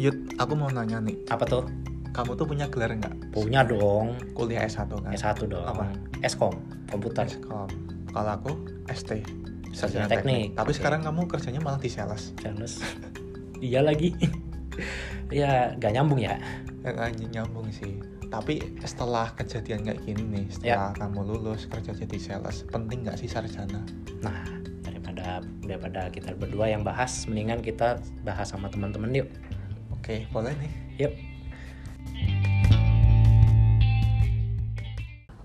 Yud, aku mau nanya nih, Apa tuh? kamu tuh punya gelar nggak? Punya dong. Kuliah S1 kan? S1 dong. Apa? Eskom, komputer. Eskom. Kalau aku ST, Sarjana teknik. Tapi Oke. sekarang kamu kerjanya malah di sales. Charles. iya lagi. ya, gak nyambung ya. Ya, nggak nyambung sih. Tapi setelah kejadian kayak gini nih, setelah kamu lulus kerja jadi sales, penting nggak sih sarjana? Nah, daripada daripada kita berdua yang bahas, mendingan kita bahas sama teman-teman yuk. Oke, boleh nih. Yuk.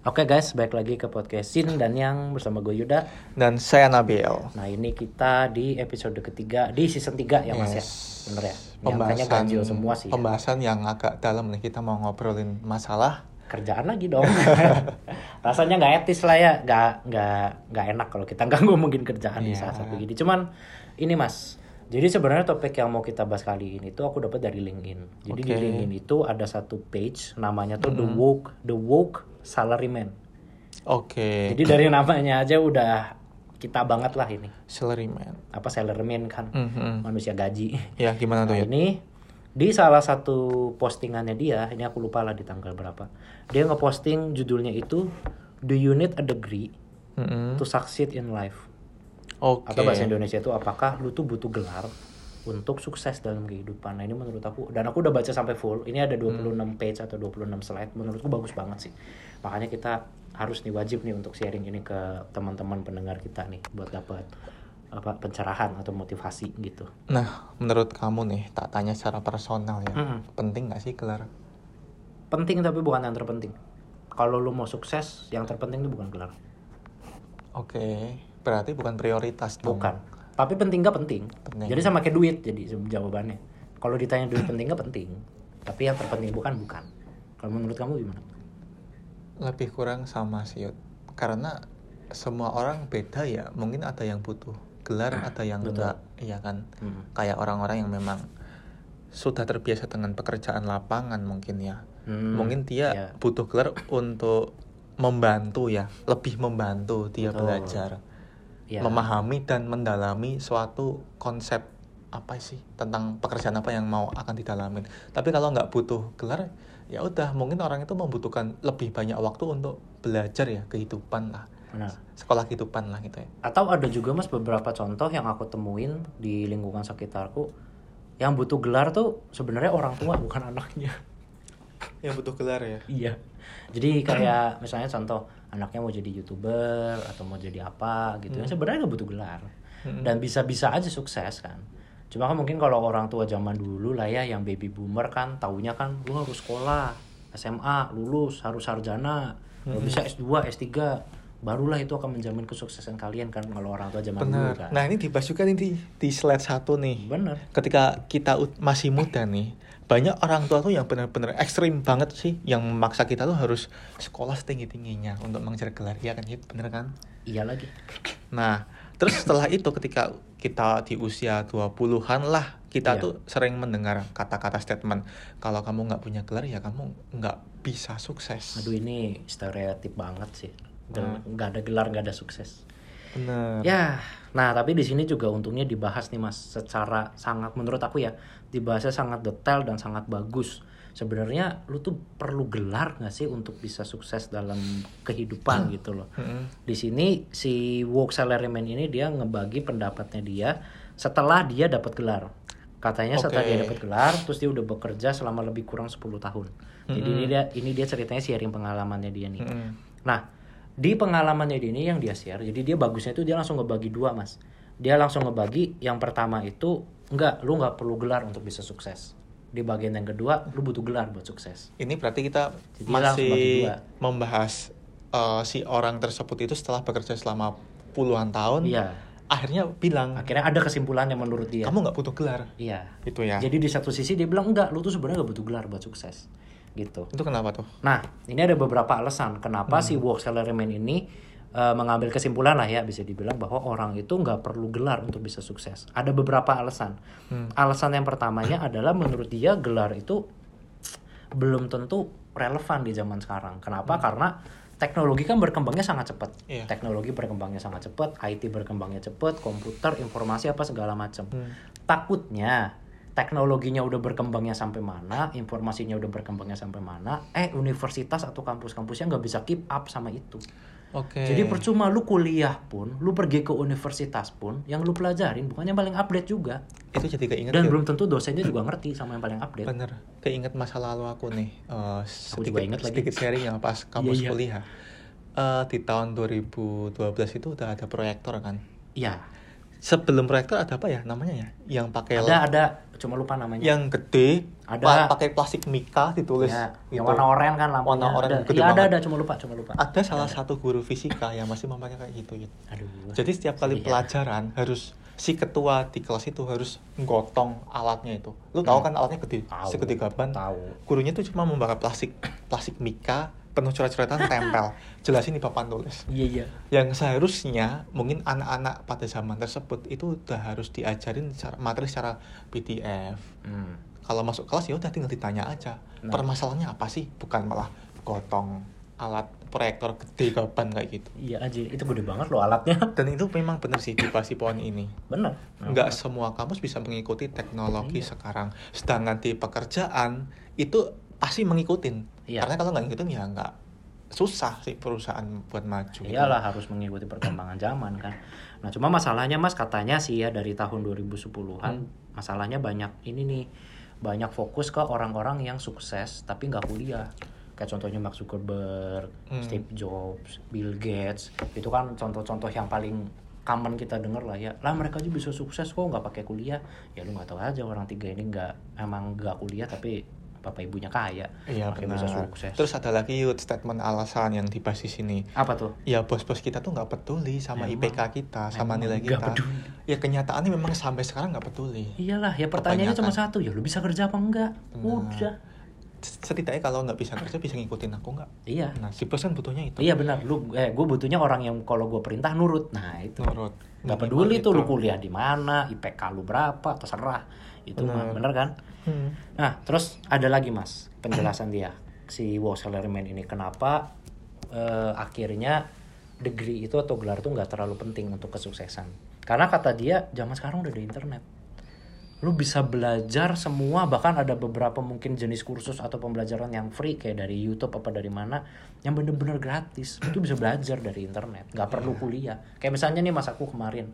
Oke guys, balik lagi ke podcast Sin dan yang bersama gue Yuda. Dan saya Nabil. Nah ini kita di episode ketiga di season 3 ya mas ya, Yes. bener ya. Ini angkanya ganjil semua sih. ya. Pembahasan yang agak dalam nih kita mau ngobrolin masalah Kerjaan lagi dong. Rasanya nggak etis lah ya, nggak nggak nggak enak kalau kita nggak ngomongin kerjaan di Iya. saat-saat begini. Cuman ini mas, jadi sebenarnya topik yang mau kita bahas kali ini tuh aku dapat dari LinkedIn. Jadi di Oke. LinkedIn itu ada satu page namanya tuh the woke the woke salaryman. Oke, Jadi dari namanya aja udah kita banget lah ini. salaryman. Apa salaryman kan? Mhm. Manusia gaji. Ya, gimana tuh Nah ya? ini di salah satu postingannya dia, ini aku lupa lah di tanggal berapa. Dia ngeposting judulnya itu Do you need a degree Mhm. to succeed in life? Oke. Atau bahasa Indonesia itu apakah lu tuh butuh gelar untuk sukses dalam kehidupan? Nah ini menurut aku, dan aku udah baca sampai full. Ini ada 26 page atau 26 slide. Menurutku bagus banget sih. Makanya kita harus nih wajib nih untuk sharing ini ke teman-teman pendengar kita nih buat dapat apa pencerahan atau motivasi gitu. Nah, menurut kamu nih, tak tanya secara personal ya, Mm-mm. penting nggak sih gelar? penting tapi bukan yang terpenting. Kalau lu mau sukses, yang terpenting itu bukan gelar. Oke, berarti bukan prioritas dong. Bukan. Tapi penting gak penting. Penting. Jadi sama kayak duit jadi jawabannya. Kalau ditanya duit penting gak penting. Tapi yang terpenting bukan bukan. Kalau menurut kamu gimana? Lebih kurang sama sih, Yud. Karena semua orang beda ya. Mungkin ada yang butuh gelar, ada yang Betul. enggak, iya kan? Hmm. Kayak orang-orang yang memang sudah terbiasa dengan pekerjaan lapangan mungkin ya. Hmm, Mungkin dia iya. butuh gelar untuk membantu ya, lebih membantu dia Betul. belajar. Ya. memahami dan mendalami suatu konsep apa sih tentang pekerjaan apa yang mau akan didalamin. Tapi kalau nggak butuh gelar, ya udah mungkin orang itu membutuhkan lebih banyak waktu untuk belajar ya kehidupan lah, Benar. sekolah kehidupan lah gitu ya. Atau ada juga mas beberapa contoh yang aku temuin di lingkungan sekitarku yang butuh gelar tuh sebenarnya orang tua bukan anaknya. Yang butuh gelar ya. Iya. Jadi kayak misalnya contoh anaknya mau jadi youtuber atau mau jadi apa gitu ya sebenarnya nggak butuh gelar Hmm. dan bisa-bisa aja sukses kan. Cuma kan mungkin kalau orang tua zaman dulu lah ya yang baby boomer kan taunya kan lu harus sekolah SMA lulus harus sarjana kalau bisa S2 S3 barulah itu akan menjamin kesuksesan kalian kan kalau orang tua zaman dulu Benar. kan. Nah ini dibahas juga nih di, di slide satu nih. Bener. Ketika kita masih muda nih, banyak orang tua tuh yang benar-benar ekstrim banget sih, yang memaksa kita tuh harus sekolah setinggi tingginya untuk mengejar gelar, ya kan? Yud? Bener kan? Iya lagi. Nah, terus setelah itu ketika kita di usia 20-an lah, kita Iya. tuh sering mendengar kata-kata statement, kalau kamu nggak punya gelar ya kamu nggak bisa sukses. Aduh ini stereotip banget sih. Hmm. Nggak ada gelar nggak ada sukses. Bener. Ya, nah tapi di sini juga untungnya dibahas nih mas secara sangat menurut aku ya dibahasnya sangat detail dan sangat bagus. Sebenarnya lu tuh perlu gelar nggak sih untuk bisa sukses dalam kehidupan gitu loh. Mm-mm. Di sini si work salaryman ini dia ngebagi pendapatnya dia setelah dia dapat gelar. Katanya setelah Oke. dia dapat gelar, terus dia udah bekerja selama lebih kurang 10 tahun. Jadi ini dia ini dia ceritanya sharing pengalamannya dia nih. Mm-mm. Nah, di pengalamannya dia ini yang dia share, jadi dia bagusnya itu dia langsung ngebagi dua, Mas. Dia langsung ngebagi yang pertama itu enggak, lu nggak perlu gelar untuk bisa sukses. Di bagian yang kedua, lu butuh gelar buat sukses. Ini berarti kita Jadi masih dua. membahas uh, si orang tersebut itu setelah bekerja selama puluhan tahun, Iya. akhirnya bilang, Akhirnya ada kesimpulannya menurut dia. kamu nggak butuh gelar. Iya. Itu ya. Jadi di satu sisi dia bilang enggak, lu tuh sebenarnya nggak butuh gelar buat sukses. Gitu. Itu kenapa tuh? Nah, ini ada beberapa alasan kenapa si work salaryman ini eh, mengambil kesimpulan lah ya bisa dibilang bahwa orang itu nggak perlu gelar untuk bisa sukses. Ada beberapa alasan. Alasan yang pertamanya adalah menurut dia gelar itu belum tentu relevan di zaman sekarang. Kenapa? Karena teknologi kan berkembangnya sangat cepat. Iya. Teknologi berkembangnya sangat cepat, IT berkembangnya cepat, komputer, informasi apa segala macam. Hmm. Takutnya teknologinya udah berkembangnya sampai mana, informasinya udah berkembangnya sampai mana, eh universitas atau kampus-kampusnya nggak bisa keep up sama itu. Oke. Jadi percuma lu kuliah pun, lu pergi ke universitas pun, yang lu pelajarin bukannya paling update juga. itu jadi keinget Dan Yud. belum tentu dosennya juga ngerti sama yang paling update. Bener, keinget masa lalu aku nih. eh, sedikit, juga inget lagi. sedikit sharing ya pas kampus iya. kuliah. Eh, di tahun 2012 itu udah ada proyektor kan. Iya. Sebelum proyektor ada apa ya namanya ya? Yang pakai Ada ada, cuma lupa namanya. yang gede, Ada. pa- pakai plastik mika ditulis. Ya, gitu. yang warna oranye kan lampunya. Warna oranye ada. gede Iya ada banget. ada, cuma lupa, cuma lupa. Ada salah satu guru fisika yang masih memakai kayak gitu. Yud. Aduh. Jadi setiap kali Iya. pelajaran harus si ketua di kelas itu harus gotong alatnya itu. Lu tahu Hmm. kan alatnya gede, Tahu. segede gaban. Tahu. Gurunya tuh cuma membakar plastik plastik mika penuh coret-coretan tempel. Jelasin di papan tulis. Iya iya. Yang seharusnya mungkin anak-anak pada zaman tersebut itu udah harus diajarin secara, materi secara PDF. Hmm. Kalau masuk kelas ya udah tinggal ditanya aja. Nah. Permasalahannya apa sih? Bukan malah gotong alat proyektor gede gaban kayak gitu. Iya aja, itu gede banget loh alatnya. Dan itu memang benar sih di Pasipon ini. Bener. Nggak semua kampus bisa mengikuti teknologi Iya. sekarang. Sedangkan di pekerjaan itu pasti mengikutin. Iya. Karena kalau nggak ngikutin ya nggak susah sih perusahaan buat maju. Iyalah harus mengikuti perkembangan zaman kan. Nah cuma masalahnya mas katanya sih ya dari tahun 2010-an Hmm. masalahnya banyak ini nih banyak fokus ke orang-orang yang sukses tapi nggak kuliah. Kayak contohnya Mark Zuckerberg, Hmm. Steve Jobs, Bill Gates itu kan contoh-contoh yang paling common kita denger lah ya. Lah mereka aja bisa sukses kok nggak pakai kuliah. Ya lu nggak tahu aja orang tiga ini nggak emang nggak kuliah tapi bapak ibunya kaya. Iya makanya benar. bisa sukses. Terus ada lagi Yud, statement alasan yang dibahas di sini. apa tuh? Ya bos-bos kita tuh nggak peduli sama Emang. IPK kita, sama nilai kita. peduli. Ya kenyataannya memang sampai sekarang nggak peduli. Iyalah, ya pertanyaannya cuma satu, ya lu bisa kerja apa enggak? Nah. Udah. Setidaknya kalau nggak bisa kerja bisa ngikutin aku nggak? Iya. Nah si bos kan butuhnya itu. Iya benar, lu eh gue butuhnya orang yang kalau gue perintah nurut. Nah, itu. Nurut. Nggak peduli tuh itu. lu kuliah di mana, IPK lu berapa, terserah. Itu mah Benar. bener kan? Hmm. Nah, terus ada lagi Mas, penjelasan dia si Wow Salaryman ini kenapa eh, akhirnya degree itu atau gelar itu nggak terlalu penting untuk kesuksesan. Karena kata dia zaman sekarang udah ada internet. Lu bisa belajar semua bahkan ada beberapa mungkin jenis kursus atau pembelajaran yang free kayak dari YouTube apa dari mana yang bener-bener gratis. Itu bisa belajar dari internet, nggak perlu kuliah. Kayak misalnya nih Mas aku kemarin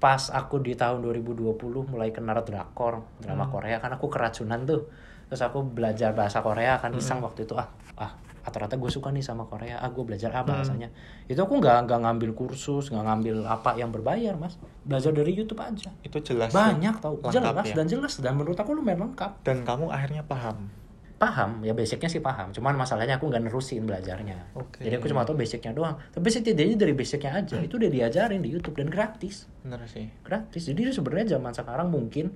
pas aku di tahun 2020 mulai kenal drakor drama Hmm. Korea kan aku keracunan tuh terus aku belajar bahasa Korea kan iseng waktu itu ah ah ternyata gue suka nih sama Korea ah gue belajar ah bahasanya itu aku nggak nggak ngambil kursus nggak ngambil apa yang berbayar mas belajar dari YouTube aja Itu jelas. banyak tau jelas ya. dan jelas dan menurut aku lumayan lengkap Dan kamu akhirnya paham. Paham ya basicnya sih paham. Cuman masalahnya aku nggak nerusin belajarnya. Oke. jadi aku cuma tahu basicnya doang. Tapi setidaknya dari basicnya aja itu udah diajarin di YouTube dan gratis. Bener sih. gratis. Jadi sebenarnya zaman sekarang mungkin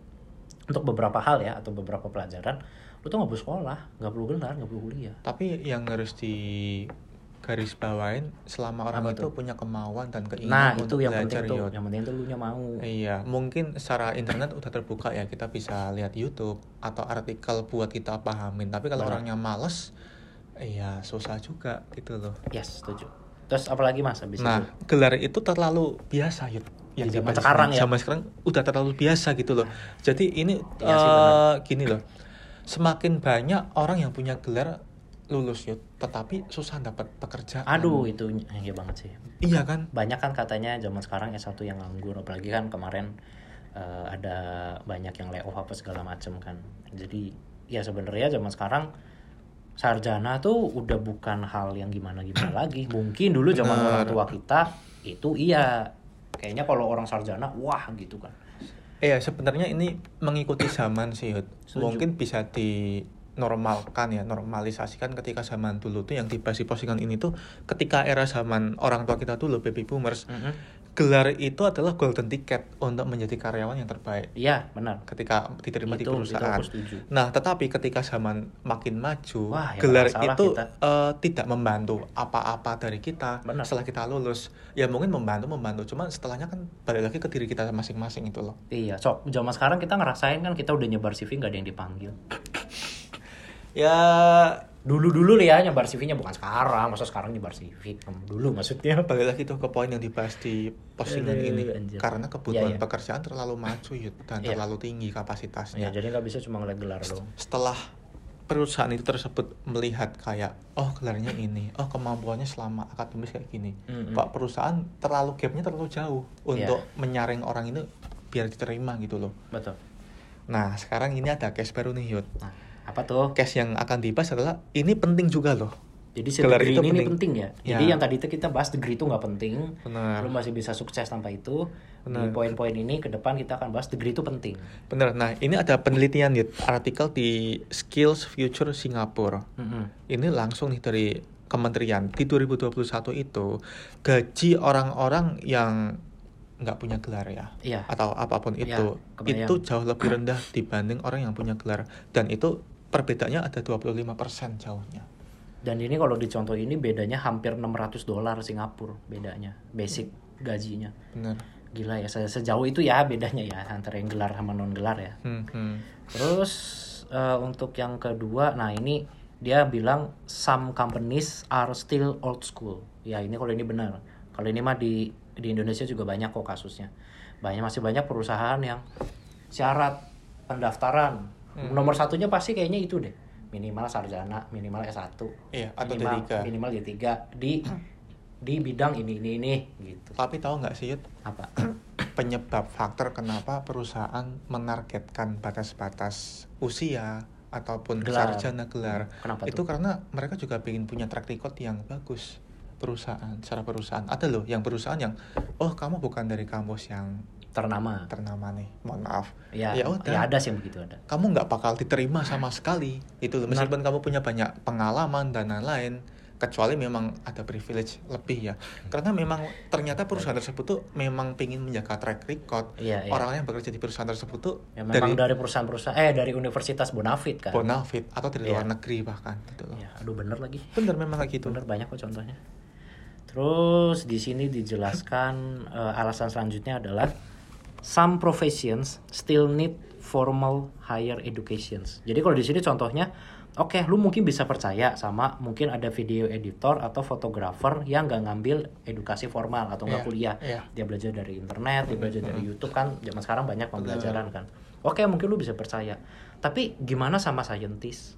untuk beberapa hal ya atau beberapa pelajaran lu tuh nggak perlu sekolah nggak perlu gelar nggak perlu kuliah. Tapi yang harus di garis bawain selama orang Apa itu tuh? punya kemauan dan keinginan nah itu untuk yang belajar penting tuh yang penting tuh lu nya mau Iya, mungkin secara internet udah terbuka ya kita bisa lihat YouTube atau artikel buat kita pahamin. Tapi kalau Benar. orangnya males, iya susah juga gitu loh. yes setuju terus apalagi mas habis Nah, itu gelar itu terlalu biasa Yud. Di zaman sekarang ya. Zaman sekarang udah terlalu biasa gitu loh. Jadi ini Iya sih, eh, gini loh. Semakin banyak orang yang punya gelar lulus Yud, tetapi susah dapat pekerjaan. aduh itu iya banget sih Iya kan? banyak kan katanya zaman sekarang S1 yang nganggur apalagi kan kemarin eh, ada banyak yang layoff apa segala macem kan jadi ya sebenarnya zaman sekarang sarjana tuh udah bukan hal yang gimana-gimana lagi mungkin dulu zaman orang tua kita itu iya kayaknya kalau orang sarjana wah gitu kan Iya, sebenarnya ini mengikuti zaman sih. Setuju. Mungkin bisa dinormalkan ya, normalisasikan ketika zaman dulu tuh yang dibahas di postingan ini tuh ketika era zaman orang tua kita dulu baby boomers, gelar itu adalah golden ticket untuk menjadi karyawan yang terbaik iya benar ketika diterima di Itu- itu perusahaan. setuju. Nah, tetapi ketika zaman makin maju, Wah, yang gelar itu kita. eh, tidak membantu apa-apa dari kita Benar. setelah kita lulus. Ya mungkin membantu membantu, cuma setelahnya kan balik lagi ke diri kita masing-masing itu loh. iya sok zaman sekarang kita ngerasain kan kita udah nyebar CV nggak ada yang dipanggil Ya dulu-dulu ya nyebar CV-nya bukan sekarang, masa sekarang nyebar CV. Hmm, Dulu maksudnya. balik lagi tuh ke poin yang dibahas di postingan ini anjir. karena kebutuhan Iya, iya. pekerjaan terlalu maju Yud, dan Iya. terlalu tinggi kapasitasnya Ya, jadi nggak bisa cuma ngeliat gelar dong. setelah perusahaan itu tersebut melihat kayak oh gelarnya ini oh kemampuannya selama akademis kayak gini Mm-mm. pak perusahaan terlalu gapnya terlalu jauh Iya. untuk menyaring orang itu biar diterima gitu loh Betul. nah sekarang ini ada case baru nih Yud Nah, apa tuh? case yang akan dibahas adalah ini penting juga loh Jadi si Gelar degree itu ini, ini penting. penting ya. Ya. Jadi yang tadi itu kita bahas degree itu nggak penting. Benar. Lu masih bisa sukses tanpa itu. Di Benar. poin-poin ini ke depan kita akan bahas degree itu penting. bener nah ini ada penelitian Yud artikel di Skills Future Singapore Mm-mm. ini langsung nih dari kementerian di 2021 itu gaji orang-orang yang nggak punya gelar ya Iya. atau apa pun Iya, itu kebayang. itu jauh lebih rendah dibanding orang yang punya gelar dan itu perbedaannya ada 25% jauhnya Dan ini kalau dicontoh ini bedanya hampir 600 dolar Singapura bedanya basic gajinya. bener Gila ya se- sejauh itu ya bedanya ya antara yang gelar sama non gelar ya. hmm, hmm. Terus eh, untuk yang kedua, nah ini dia bilang some companies are still old school. Ya ini kalau ini benar. Kalau ini mah di di Indonesia juga banyak kok kasusnya. Banyak masih banyak perusahaan yang syarat pendaftaran nomor satunya pasti kayaknya itu deh. Minimal sarjana minimal S1 Iya, atau minimal, D3. minimal D3 di di bidang ini ini ini gitu. Tapi tahu nggak sih Yud, apa? Penyebab faktor kenapa perusahaan menargetkan batas-batas usia ataupun Gelar. sarjana gelar? Kenapa itu tuh? karena mereka juga ingin punya track record yang bagus perusahaan secara perusahaan. Ada loh yang perusahaan yang oh kamu bukan dari kampus yang ternama. Ternama nih mohon maaf. Ya ya ya, udah ada sih yang begitu ada. Kamu nggak bakal diterima sama sekali. Itu loh meskipun kamu punya banyak pengalaman dan lain-lain kecuali memang ada privilege lebih ya. Karena memang ternyata perusahaan tersebut tuh memang pengen menjaga track record. Iya, iya. orang yang bekerja di perusahaan tersebut tuh ya memang dari dari, perusahaan-perusahaan eh dari Universitas Bonafit kan. Bonafit atau dari Iya. luar negeri bahkan gitu loh. Ya aduh bener lagi. Bener memang kayak gitu. Bener banyak kok contohnya. Terus di sini dijelaskan eh, alasan selanjutnya adalah some professions still need formal higher educations. Jadi kalau di sini contohnya oke lu mungkin bisa percaya sama mungkin ada video editor atau fotografer yang nggak ngambil edukasi formal atau nggak Iya, kuliah. iya. dia belajar dari internet dia belajar dari YouTube kan zaman sekarang banyak pembelajaran kan. Oke mungkin lu bisa percaya. Tapi gimana sama scientist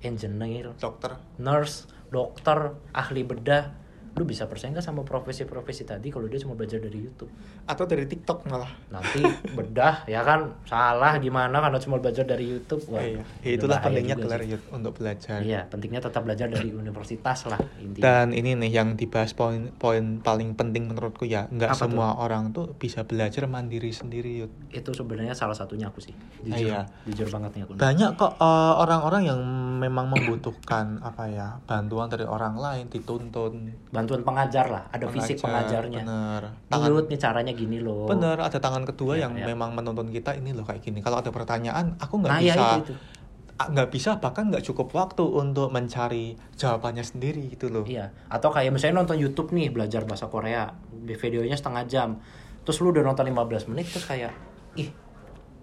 engineer dokter. nurse, dokter, ahli bedah, lu bisa percaya nggak sama profesi-profesi tadi kalau dia cuma belajar dari YouTube? atau dari TikTok malah Nanti bedah ya kan salah gimana karena cuma belajar dari YouTube. Wah, Iya, udah itulah pentingnya gelar untuk belajar Iya, pentingnya tetap belajar dari universitas lah intinya. dan ini nih yang dibahas poin poin paling penting menurutku ya nggak Apa tuh? semua orang tuh bisa belajar mandiri sendiri Yud. Itu sebenarnya salah satunya aku sih. Jujur, Iya. jujur banget nih aku. banyak kok eh, orang-orang yang memang membutuhkan apa ya bantuan dari orang lain dituntun Bantuan pengajar lah, ada fisik Pengajar, pengajarnya. bener tangan nih caranya gini loh. bener ada tangan kedua Iya, yang iya. memang menuntun kita ini loh kayak gini kalau ada pertanyaan aku nggak Nah, ya bisa itu, itu. ah, nggak bisa bahkan nggak cukup waktu untuk mencari jawabannya sendiri gitu loh Iya, atau kayak misalnya nonton YouTube nih belajar bahasa Korea, videonya setengah jam. Terus lu udah nonton 15 menit terus kayak ih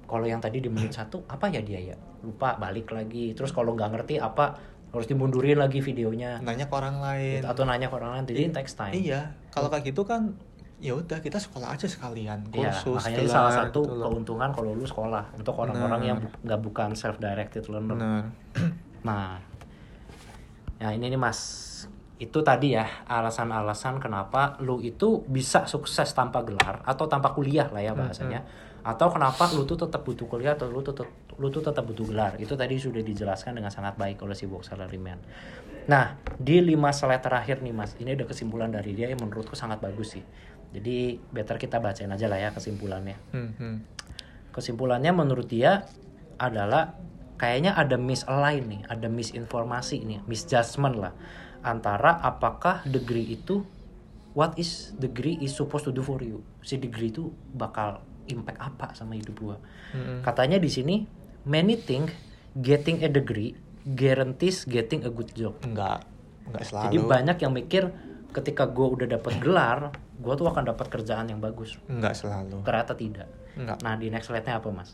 kalau yang tadi di menit satu apa ya dia ya? Lupa balik lagi. Terus kalau nggak ngerti apa harus dimundurin lagi videonya nanya ke orang lain atau nanya ke orang lain. Jadi text time. iya kalau kayak gitu kan ya udah kita sekolah aja sekalian Iya, kursus makanya ini gelar, salah satu gitu keuntungan kalau lu sekolah untuk orang-orang yang Benar. bu- nggak bukan self directed learner. bener Nah, ya ini nih mas, itu tadi ya alasan-alasan kenapa lu itu bisa sukses tanpa gelar atau tanpa kuliah lah ya bahasanya, atau kenapa lu tuh tetap butuh kuliah atau lu tuh lu tuh tetap butuh gelar. Itu tadi sudah dijelaskan dengan sangat baik oleh si Box Salaryman. Nah, di lima slide terakhir nih mas, ini ada kesimpulan dari dia yang menurutku sangat bagus sih. Jadi better kita bacain aja lah ya kesimpulannya Hmm, hmm. kesimpulannya menurut dia adalah kayaknya ada misalign nih, ada misinformasi nih, misjudgment lah antara apakah degree itu what is degree is supposed to do for you. Si degree itu bakal impact apa sama hidup gua. Mm-mm. Katanya di sini many think getting a degree guarantees getting a good job. enggak enggak selalu Jadi banyak yang mikir ketika gua udah dapat gelar, gua tuh akan dapat kerjaan yang bagus. enggak selalu Ternyata tidak. enggak Nah di next slide-nya apa mas?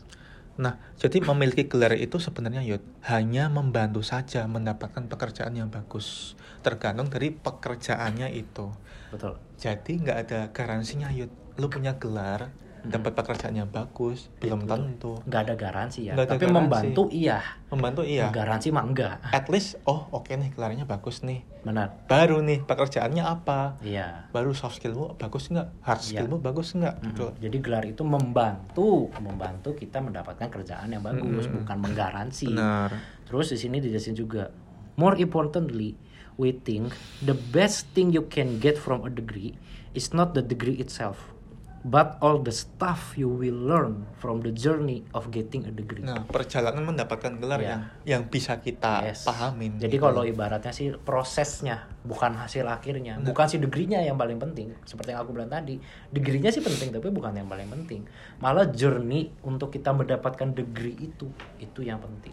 Nah, jadi memiliki gelar itu sebenarnya Yud hanya membantu saja mendapatkan pekerjaan yang bagus. Tergantung dari pekerjaannya itu. Betul. Jadi nggak ada garansinya Yud. Lu punya gelar, dapat pekerjaannya bagus, belum tentu. Nggak ada garansi ya. Ada Tapi garansi. membantu iya. Membantu iya. Garansi mah enggak. At least, oh oke nih gelarnya bagus nih. Benar. Baru nih pekerjaannya apa? Iya. Baru soft skillmu bagus nggak? Hard Iya. skillmu bagus nggak? Gitu. Jadi gelar itu membantu, membantu kita mendapatkan kerjaan yang bagus, Mm-mm. bukan menggaransi. Benar. Terus di sini dijelasin juga, more importantly, we think the best thing you can get from a degree is not the degree itself, but all the stuff you will learn from the journey of getting a degree. Nah, perjalanan mendapatkan gelar Iya. yang yang bisa kita Yes. pahamin. Jadi gitu. kalau ibaratnya sih prosesnya, bukan hasil akhirnya, Nah. bukan si degree-nya yang paling penting. Seperti yang aku bilang tadi, degree-nya sih penting tapi bukan yang paling penting. Malah journey untuk kita mendapatkan degree itu, itu yang penting.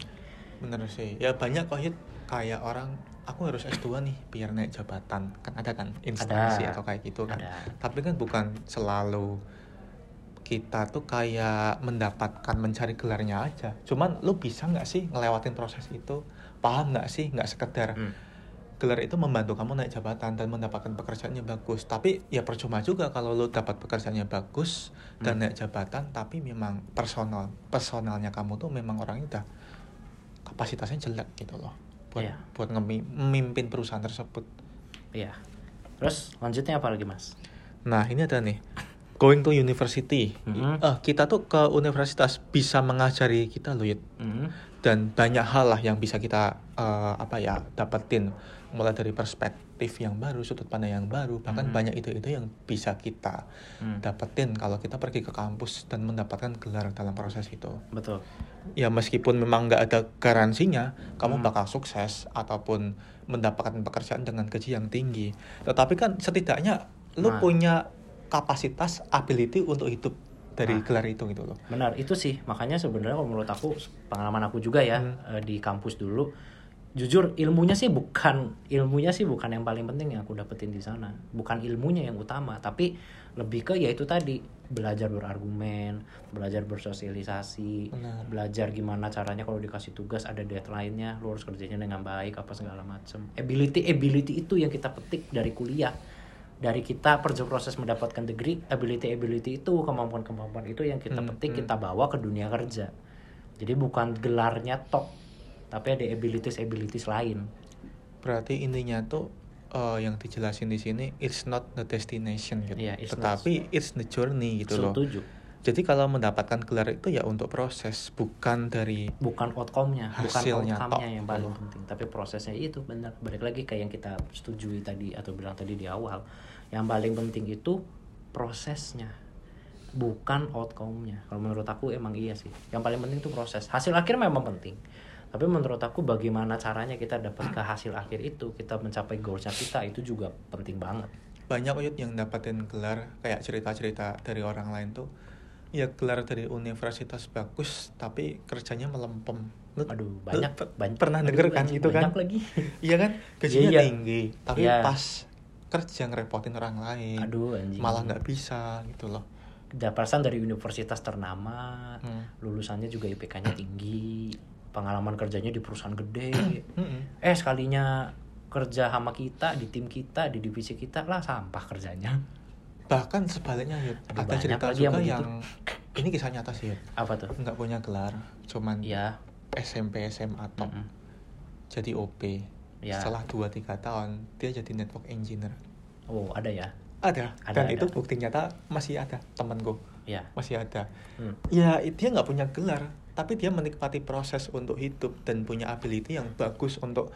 bener sih. Ya banyak kok Hit, kayak orang aku harus S2 nih biar naik jabatan. Kan ada kan instansi Ada. atau kayak gitu kan. Ada. Tapi kan bukan selalu kita tuh kayak mendapatkan mencari gelarnya aja. Cuman lu bisa nggak sih ngelewatin proses itu? Paham nggak sih? Nggak sekedar Hmm. gelar itu membantu kamu naik jabatan dan mendapatkan pekerjaannya bagus. Tapi ya percuma juga kalau lu dapat pekerjaannya bagus dan Hmm. naik jabatan, tapi memang personal personalnya kamu tuh memang orangnya udah kapasitasnya jelek gitu loh. Buat Iya. buat memimpin perusahaan tersebut. Iya. Terus lanjutnya apa lagi mas? Nah ini ada nih going to university. Mhm. Eh, kita tuh ke universitas bisa mengajari kita loh Yud. Hmm. dan banyak hal lah yang bisa kita eh, apa ya dapetin mulai dari perspektif yang baru sudut pandang yang baru bahkan Mhm. banyak ide-ide yang bisa kita Hmm. dapetin kalau kita pergi ke kampus dan mendapatkan gelar dalam proses itu Betul. ya meskipun memang nggak ada garansinya kamu Hmm. bakal sukses ataupun mendapatkan pekerjaan dengan gaji yang tinggi tetapi kan setidaknya lu Nah. punya kapasitas ability untuk hidup dari Nah. gelar itu gitu loh Benar, itu sih. Makanya sebenarnya kalau menurut aku pengalaman aku juga ya Hmm. eh, di kampus dulu jujur ilmunya sih bukan ilmunya sih bukan yang paling penting yang aku dapetin di sana. Bukan ilmunya yang utama, tapi lebih ke yaitu tadi belajar berargumen, belajar bersosialisasi, Benar. belajar gimana caranya kalau dikasih tugas ada deadline-nya, lu harus kerjanya dengan baik apa segala macam. Ability ability itu yang kita petik dari kuliah dari kita perjalanan proses mendapatkan degree ability ability itu kemampuan kemampuan itu yang kita Hmm, petik hmm. kita bawa ke dunia kerja jadi bukan gelarnya tok tapi ada abilities abilities lain. Berarti intinya tuh eh, yang dijelasin di sini it's not the destination gitu. Iya, it's Tetapi it's the journey gitu loh. setuju. Jadi kalau mendapatkan gelar itu ya untuk proses bukan dari bukan outcome-nya bukan Hasilnya outcome-nya tok. yang paling Oh. penting. Tapi prosesnya itu benar. Balik lagi kayak yang kita setujui tadi atau bilang tadi di awal. Yang paling penting itu prosesnya bukan outcome-nya. Kalau menurut aku emang iya sih. Yang paling penting itu proses. Hasil akhir memang penting tapi menurut aku bagaimana caranya kita dapat ke hasil akhir itu kita mencapai goalsnya kita itu juga penting banget banyak Uyut yang dapatin gelar kayak cerita-cerita dari orang lain tuh ya gelar dari universitas bagus tapi kerjanya melempem. Lu- aduh lu banyak pe- banyak pernah aduh, denger kan banyak- itu kan? banyak lagi Iya kan gajinya Iya, iya. tinggi tapi Iya. pas kerja ngerepotin orang lain aduh anjing malah nggak bisa gitu loh. Dapatan dari universitas ternama, Hmm. lulusannya juga IPK-nya tinggi, pengalaman kerjanya di perusahaan gede. Eh sekalinya kerja sama kita di tim kita di divisi kita lah sampah kerjanya. bahkan sebaliknya. Aduh, ada cerita yang juga begitu. yang ini kisah nyata sih Yud. Apa tuh? nggak punya gelar cuman Ya, SMP SMA top mm-mm. jadi OP Ya. setelah 2-3 tahun dia jadi network engineer oh ada ya, ada, Ada, dan ada. itu bukti nyata masih ada temanku ya. masih ada Hmm. ya dia nggak punya gelar tapi dia menikmati proses untuk hidup dan punya ability yang bagus untuk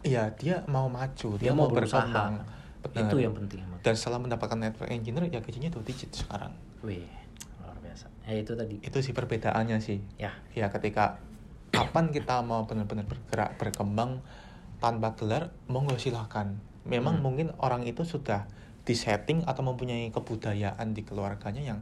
ya dia mau maju Dia dia, mau berkembang Benar. Itu yang penting. dan setelah mendapatkan network engineer ya gajinya dua digit sekarang Wih, luar biasa. Ya itu tadi. itu sih perbedaannya sih Ya, ya ketika kapan kita mau benar-benar bergerak berkembang tanpa gelar monggo silahkan memang Hmm. mungkin orang itu sudah disetting atau mempunyai kebudayaan di keluarganya yang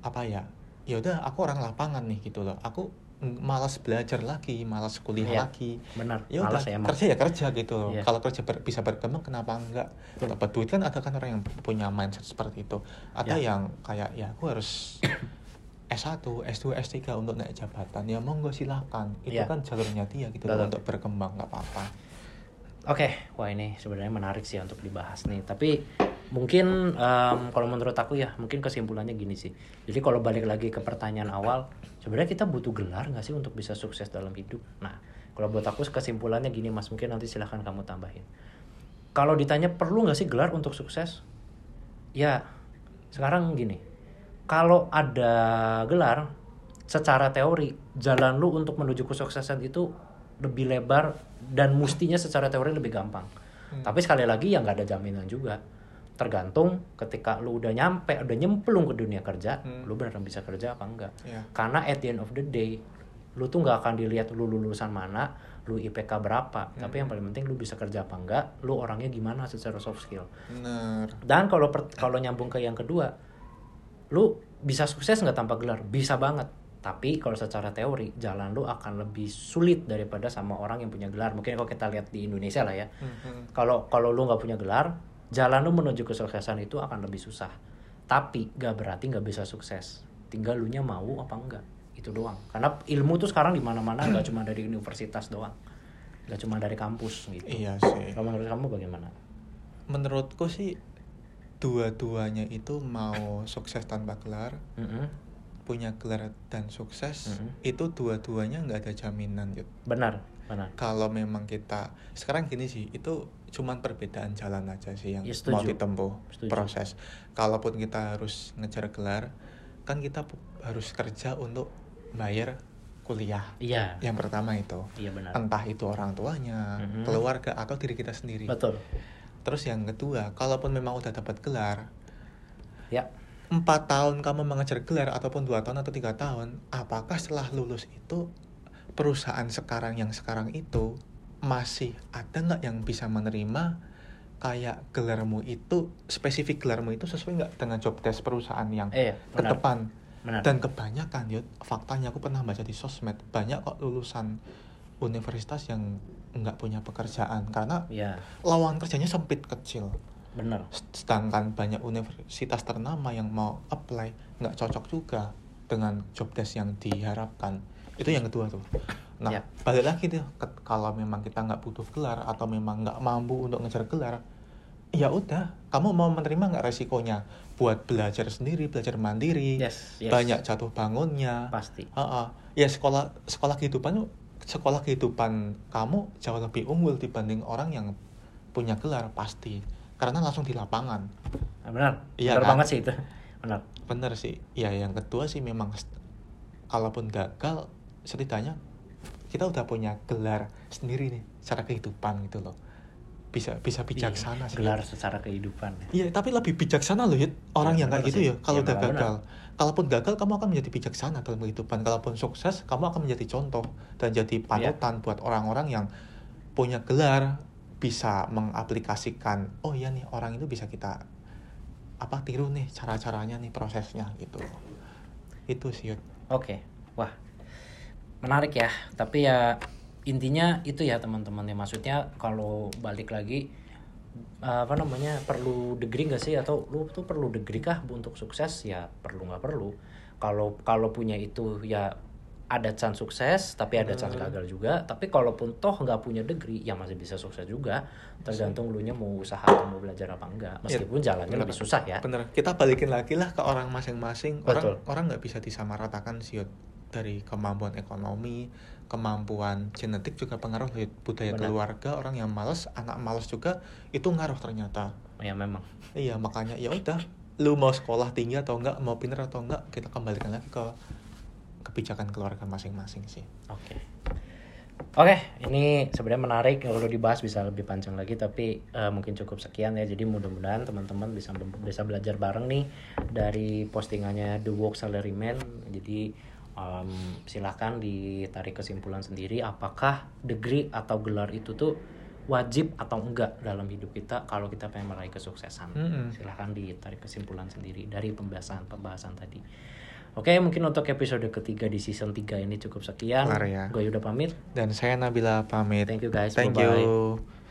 apa ya ya udah aku orang lapangan nih gitu loh aku malas belajar lagi malas kuliah Iya. lagi benar. ya udah ya kerja ya kerja gitu loh Iya. kalau kerja ber- bisa berkembang kenapa enggak Betul. dapat duit kan ada kan orang yang punya mindset seperti itu ada Ya. yang kayak ya aku harus S1, S2, S3 untuk naik jabatan ya monggo silahkan itu Iya. kan jalurnya dia gitu Betul. loh, untuk berkembang nggak apa-apa Oke, wah ini sebenarnya menarik sih untuk dibahas nih. Tapi mungkin em, kalau menurut aku ya, mungkin kesimpulannya gini sih. Jadi kalau balik lagi ke pertanyaan awal, sebenarnya kita butuh gelar nggak sih untuk bisa sukses dalam hidup? Nah, kalau buat aku kesimpulannya gini mas, mungkin nanti silahkan kamu tambahin. Kalau ditanya perlu nggak sih gelar untuk sukses? Ya, sekarang gini. Kalau ada gelar, secara teori jalan lu untuk menuju kesuksesan itu lebih lebar dan mustinya secara teori lebih gampang. Tapi sekali lagi ya nggak ada jaminan juga. Tergantung ketika lu udah nyampe, udah nyemplung ke dunia kerja, lu beneran bisa kerja apa enggak. Iya. Karena at the end of the day, lu tuh nggak akan dilihat lu lulusan mana, lu IPK berapa. Tapi yang paling penting lu bisa kerja apa enggak, lu orangnya gimana secara soft skill. bener Dan kalau kalau nyambung ke yang kedua, lu bisa sukses nggak tanpa gelar? Bisa banget. Tapi kalau secara teori, jalan lu akan lebih sulit daripada sama orang yang punya gelar. Mungkin kalau kita lihat di Indonesia lah ya. Mhm. Kalau kalau lu nggak punya gelar, jalan lu menuju kesuksesan itu akan lebih susah. Tapi gak berarti nggak bisa sukses. Tinggal lu nya mau apa enggak. Itu doang. Karena ilmu tuh sekarang di mana-mana nggak cuma dari universitas doang. Nggak cuma dari kampus gitu. iya sih Kalau menurut kamu bagaimana? menurutku sih dua-duanya itu mau sukses tanpa gelar Mm-mm. punya gelar dan sukses Mhm. itu dua-duanya nggak ada jaminan Yud. Benar, benar. kalau memang kita sekarang gini sih itu cuman perbedaan jalan aja sih yang Ya, mau ditempuh Setuju. proses kalaupun kita harus ngejar gelar kan kita harus kerja untuk bayar kuliah Iya, yang pertama itu iya benar. entah itu orang tuanya Mhm. keluarga atau diri kita sendiri Betul. terus yang kedua kalaupun memang udah dapat gelar Ya, empat tahun kamu mengejar gelar ataupun dua tahun atau tiga tahun apakah setelah lulus itu perusahaan sekarang yang sekarang itu masih ada nggak yang bisa menerima kayak gelarmu itu spesifik gelarmu itu sesuai nggak dengan job desk perusahaan yang eh ke depan? Benar. dan kebanyakan Yud, faktanya aku pernah baca di sosmed banyak kok lulusan universitas yang nggak punya pekerjaan karena Iya, lawangan kerjanya sempit kecil. Benar. sedangkan banyak universitas ternama yang mau apply nggak cocok juga dengan job desk yang diharapkan itu yang kedua tuh nah Ya. balik lagi tuh kalau memang kita nggak butuh gelar atau memang nggak mampu untuk ngejar gelar ya udah kamu mau menerima nggak resikonya buat belajar sendiri belajar mandiri Yes, yes. banyak jatuh bangunnya Pasti. Ah, ah. ya sekolah sekolah kehidupan sekolah kehidupan kamu jauh lebih unggul dibanding orang yang punya gelar pasti karena langsung di lapangan Ah, Benar. Iya benar kan? banget sih itu. Benar. bener sih ya yang kedua sih memang kalaupun gagal setidaknya kita udah punya gelar sendiri nih secara kehidupan gitu loh bisa bisa bijaksana Iya, sih Gelar secara kehidupan. Iya, tapi lebih bijaksana loh, Yud. Orang Iya, yang kayak benar gitu sih. ya, kalau Iya, udah gagal. Kalaupun gagal, kamu akan menjadi bijaksana dalam kehidupan. Kalaupun sukses, kamu akan menjadi contoh dan jadi Iya. panutan buat orang-orang yang punya gelar, bisa mengaplikasikan, oh iya nih, orang itu bisa kita apa tiru nih cara-caranya nih prosesnya gitu. Itu sih, Yud. Oke. Wah. Menarik ya. Tapi ya intinya itu ya teman-teman ya maksudnya kalau balik lagi apa namanya perlu degree nggak sih atau lu tuh perlu degree kah untuk sukses ya perlu nggak perlu kalau kalau punya itu ya ada chance sukses tapi ada chance gagal juga tapi kalaupun toh nggak punya degree ya masih bisa sukses juga tergantung lu nya mau usaha atau mau belajar apa enggak meskipun jalannya bener. lebih susah ya Bener. Kita balikin lagi lah ke orang masing-masing. Orang Betul. orang nggak bisa disamaratakan sih. Dari kemampuan ekonomi, kemampuan genetik juga pengaruh Yud. budaya Benar. keluarga, orang yang males, anak males juga itu ngaruh ternyata. ya memang Iya, makanya ya udah lu mau sekolah tinggi atau enggak, mau pinter atau enggak, kita kembalikan lagi ke kebijakan keluarga masing-masing sih. Oke. Oke, ini sebenarnya menarik kalau dibahas bisa lebih panjang lagi tapi eh, mungkin cukup sekian ya. Jadi mudah-mudahan teman-teman bisa bisa belajar bareng nih dari postingannya The Work Salaryman. Jadi em, silahkan ditarik kesimpulan sendiri apakah degree atau gelar itu tuh wajib atau enggak dalam hidup kita kalau kita pengen meraih kesuksesan. Mm-mm. Silahkan ditarik kesimpulan sendiri dari pembahasan-pembahasan tadi. Oke, mungkin untuk episode ketiga di season 3 ini cukup sekian. Ya. Gue udah pamit. Dan saya Nabila pamit. Thank you guys. Thank Bye-bye. you.